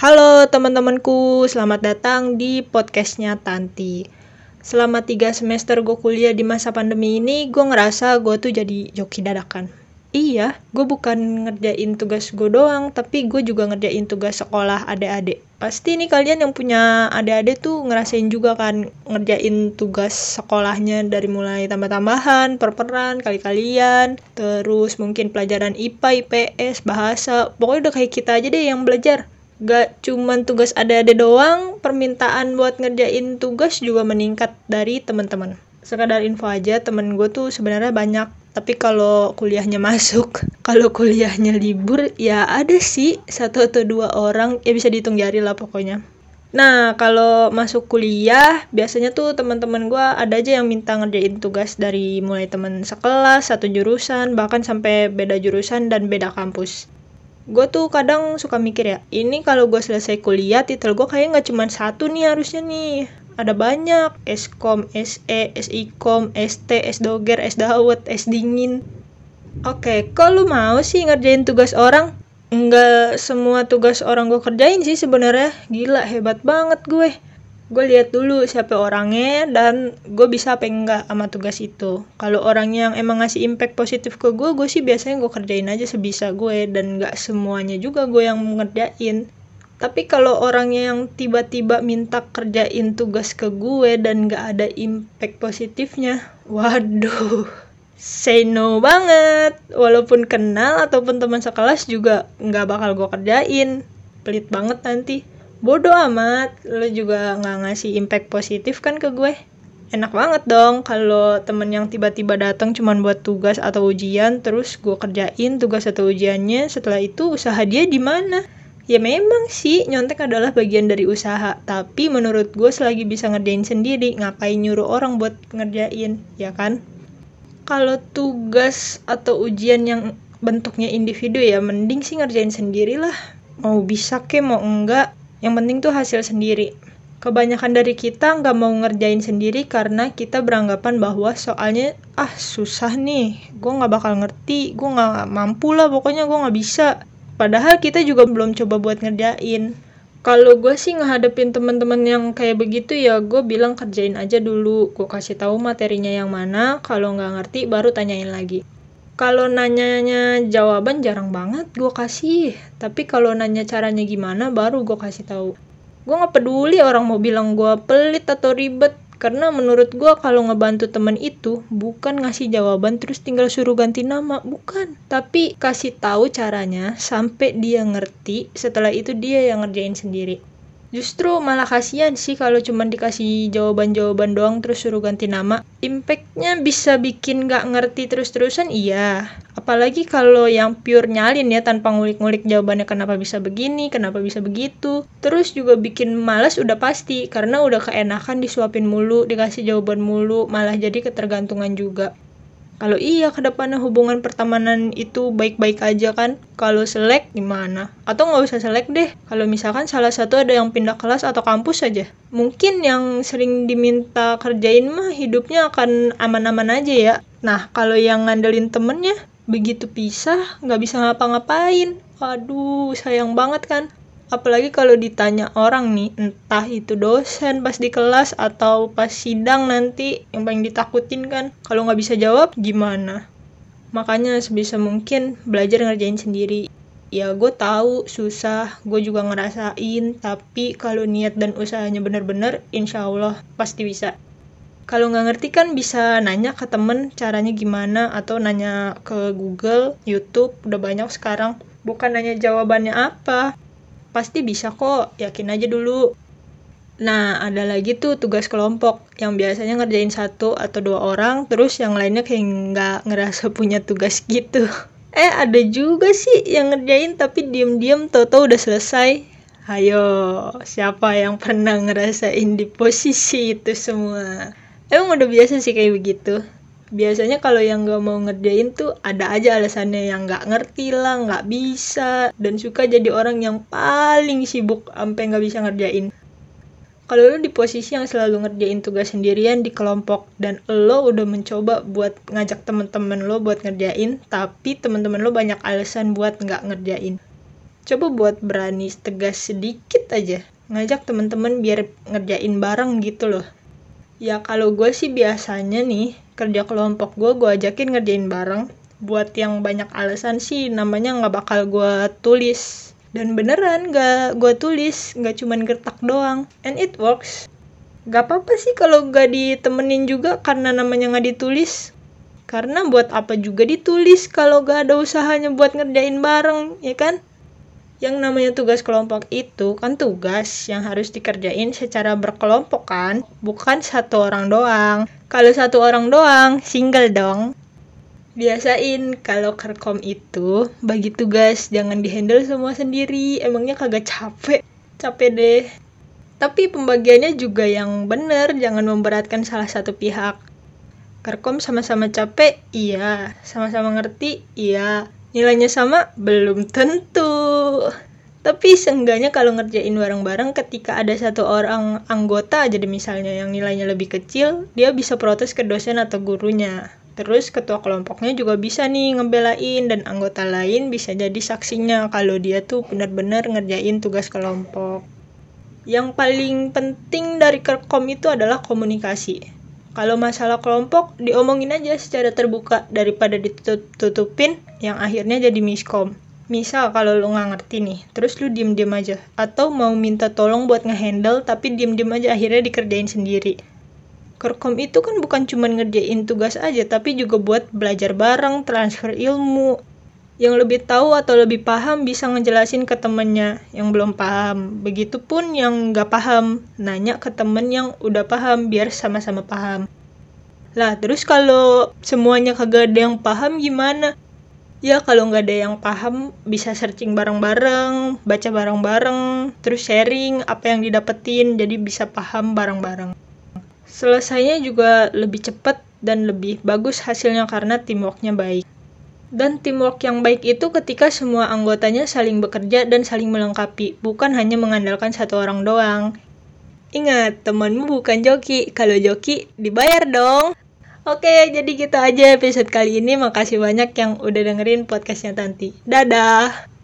Halo teman-temanku, selamat datang di podcastnya Tanti. Selama tiga semester gue kuliah di masa pandemi ini, gue ngerasa gue tuh jadi joki dadakan. Iya, gue bukan ngerjain tugas gue doang, tapi gue juga ngerjain tugas sekolah adik-adik. Pasti nih kalian yang punya adik-adik tuh ngerasain juga kan ngerjain tugas sekolahnya dari mulai tambah-tambahan, perperan, kali-kalian, terus mungkin pelajaran IPA, IPS, bahasa, pokoknya udah kayak kita aja deh yang belajar gak cuman tugas ada-ada doang, permintaan buat ngerjain tugas juga meningkat dari teman-teman. Sekadar info aja, temen gue tuh sebenarnya banyak. Tapi kalau kuliahnya masuk, kalau kuliahnya libur, ya ada sih satu atau dua orang, ya bisa dihitung jari lah pokoknya. Nah, kalau masuk kuliah, biasanya tuh teman-teman gue ada aja yang minta ngerjain tugas dari mulai teman sekelas, satu jurusan, bahkan sampai beda jurusan dan beda kampus gue tuh kadang suka mikir ya ini kalau gue selesai kuliah titel gue kayak nggak cuma satu nih harusnya nih. Ada banyak Eskom, SE, SIKOM, ST, S Doger, S Dawet, S Dingin. Oke, kalau mau sih ngerjain tugas orang? Nggak semua tugas orang gue kerjain sih sebenarnya. Gila, hebat banget gue gue lihat dulu siapa orangnya dan gue bisa apa enggak sama tugas itu. Kalau orangnya yang emang ngasih impact positif ke gue gue sih biasanya gue kerjain aja sebisa gue dan nggak semuanya juga gue yang ngerjain. Tapi kalau orangnya yang tiba-tiba minta kerjain tugas ke gue dan nggak ada impact positifnya waduh say no banget. Walaupun kenal ataupun teman sekelas juga nggak bakal gue kerjain. Pelit banget nanti bodoh amat. Lo juga nggak ngasih impact positif kan ke gue? Enak banget dong kalau temen yang tiba-tiba datang cuman buat tugas atau ujian terus gue kerjain tugas atau ujiannya setelah itu usaha dia di mana? Ya memang sih nyontek adalah bagian dari usaha. Tapi menurut gue selagi bisa ngerjain sendiri ngapain nyuruh orang buat ngerjain ya kan? Kalau tugas atau ujian yang bentuknya individu ya mending sih ngerjain sendiri lah mau bisa ke mau enggak yang penting tuh hasil sendiri. Kebanyakan dari kita nggak mau ngerjain sendiri karena kita beranggapan bahwa soalnya ah susah nih, gue nggak bakal ngerti, gue nggak mampu lah pokoknya gue nggak bisa. Padahal kita juga belum coba buat ngerjain. Kalau gue sih ngehadapin teman-teman yang kayak begitu ya gue bilang kerjain aja dulu, gue kasih tahu materinya yang mana, kalau nggak ngerti baru tanyain lagi kalau nanyanya jawaban jarang banget gue kasih. Tapi kalau nanya caranya gimana baru gue kasih tahu. Gue nggak peduli orang mau bilang gue pelit atau ribet. Karena menurut gue kalau ngebantu temen itu bukan ngasih jawaban terus tinggal suruh ganti nama. Bukan. Tapi kasih tahu caranya sampai dia ngerti. Setelah itu dia yang ngerjain sendiri Justru malah kasihan sih kalau cuma dikasih jawaban-jawaban doang terus suruh ganti nama. Impactnya bisa bikin gak ngerti terus-terusan iya. Apalagi kalau yang pure nyalin ya tanpa ngulik-ngulik jawabannya kenapa bisa begini, kenapa bisa begitu. Terus juga bikin malas udah pasti karena udah keenakan disuapin mulu, dikasih jawaban mulu, malah jadi ketergantungan juga kalau iya ke depannya hubungan pertemanan itu baik-baik aja kan? Kalau selek gimana? Atau nggak usah selek deh. Kalau misalkan salah satu ada yang pindah kelas atau kampus aja. Mungkin yang sering diminta kerjain mah hidupnya akan aman-aman aja ya. Nah kalau yang ngandelin temennya begitu pisah nggak bisa ngapa-ngapain. Waduh, sayang banget kan apalagi kalau ditanya orang nih entah itu dosen pas di kelas atau pas sidang nanti yang paling ditakutin kan kalau nggak bisa jawab gimana? Makanya sebisa mungkin belajar ngerjain sendiri. Ya gue tahu susah gue juga ngerasain tapi kalau niat dan usahanya bener-bener insya Allah pasti bisa. Kalau nggak ngerti kan bisa nanya ke temen caranya gimana atau nanya ke Google, YouTube udah banyak sekarang. Bukan nanya jawabannya apa Pasti bisa kok, yakin aja dulu. Nah, ada lagi tuh tugas kelompok yang biasanya ngerjain satu atau dua orang, terus yang lainnya kayak nggak ngerasa punya tugas gitu. Eh, ada juga sih yang ngerjain tapi diem-diem tau-tau udah selesai. Ayo, siapa yang pernah ngerasain di posisi itu semua? Emang udah biasa sih kayak begitu biasanya kalau yang gak mau ngerjain tuh ada aja alasannya yang gak ngerti lah, gak bisa, dan suka jadi orang yang paling sibuk sampai gak bisa ngerjain. Kalau lo di posisi yang selalu ngerjain tugas sendirian di kelompok dan lo udah mencoba buat ngajak temen-temen lo buat ngerjain, tapi temen-temen lo banyak alasan buat nggak ngerjain. coba buat berani tegas sedikit aja ngajak temen-temen biar ngerjain bareng gitu loh ya kalau gue sih biasanya nih kerja kelompok gue gue ajakin ngerjain bareng. Buat yang banyak alasan sih namanya nggak bakal gue tulis. Dan beneran nggak gue tulis nggak cuman gertak doang. And it works. Gak apa-apa sih kalau gak ditemenin juga karena namanya nggak ditulis. Karena buat apa juga ditulis kalau gak ada usahanya buat ngerjain bareng ya kan? Yang namanya tugas kelompok itu kan tugas yang harus dikerjain secara berkelompok kan, bukan satu orang doang. Kalau satu orang doang, single dong. Biasain kalau kerkom itu bagi tugas jangan dihandle semua sendiri, emangnya kagak capek. Capek deh. Tapi pembagiannya juga yang bener, jangan memberatkan salah satu pihak. Kerkom sama-sama capek, iya. Sama-sama ngerti, iya nilainya sama belum tentu tapi seenggaknya kalau ngerjain bareng-bareng ketika ada satu orang anggota aja deh misalnya yang nilainya lebih kecil dia bisa protes ke dosen atau gurunya. Terus ketua kelompoknya juga bisa nih ngebelain dan anggota lain bisa jadi saksinya kalau dia tuh benar-benar ngerjain tugas kelompok. Yang paling penting dari kerkom itu adalah komunikasi. Kalau masalah kelompok diomongin aja secara terbuka daripada ditutupin yang akhirnya jadi miskom. Misal kalau lu nggak ngerti nih, terus lu diem-diem aja. Atau mau minta tolong buat ngehandle tapi diem-diem aja akhirnya dikerjain sendiri. Kerkom itu kan bukan cuma ngerjain tugas aja, tapi juga buat belajar bareng, transfer ilmu, yang lebih tahu atau lebih paham bisa ngejelasin ke temennya yang belum paham. Begitupun yang nggak paham, nanya ke temen yang udah paham biar sama-sama paham. Lah, terus kalau semuanya kagak ada yang paham gimana? Ya kalau nggak ada yang paham bisa searching bareng-bareng, baca bareng-bareng, terus sharing apa yang didapetin jadi bisa paham bareng-bareng. Selesainya juga lebih cepat dan lebih bagus hasilnya karena teamworknya baik. Dan teamwork yang baik itu ketika semua anggotanya saling bekerja dan saling melengkapi, bukan hanya mengandalkan satu orang doang. Ingat, temanmu bukan joki. Kalau joki, dibayar dong. Oke, jadi gitu aja episode kali ini. Makasih banyak yang udah dengerin podcastnya Tanti. Dadah!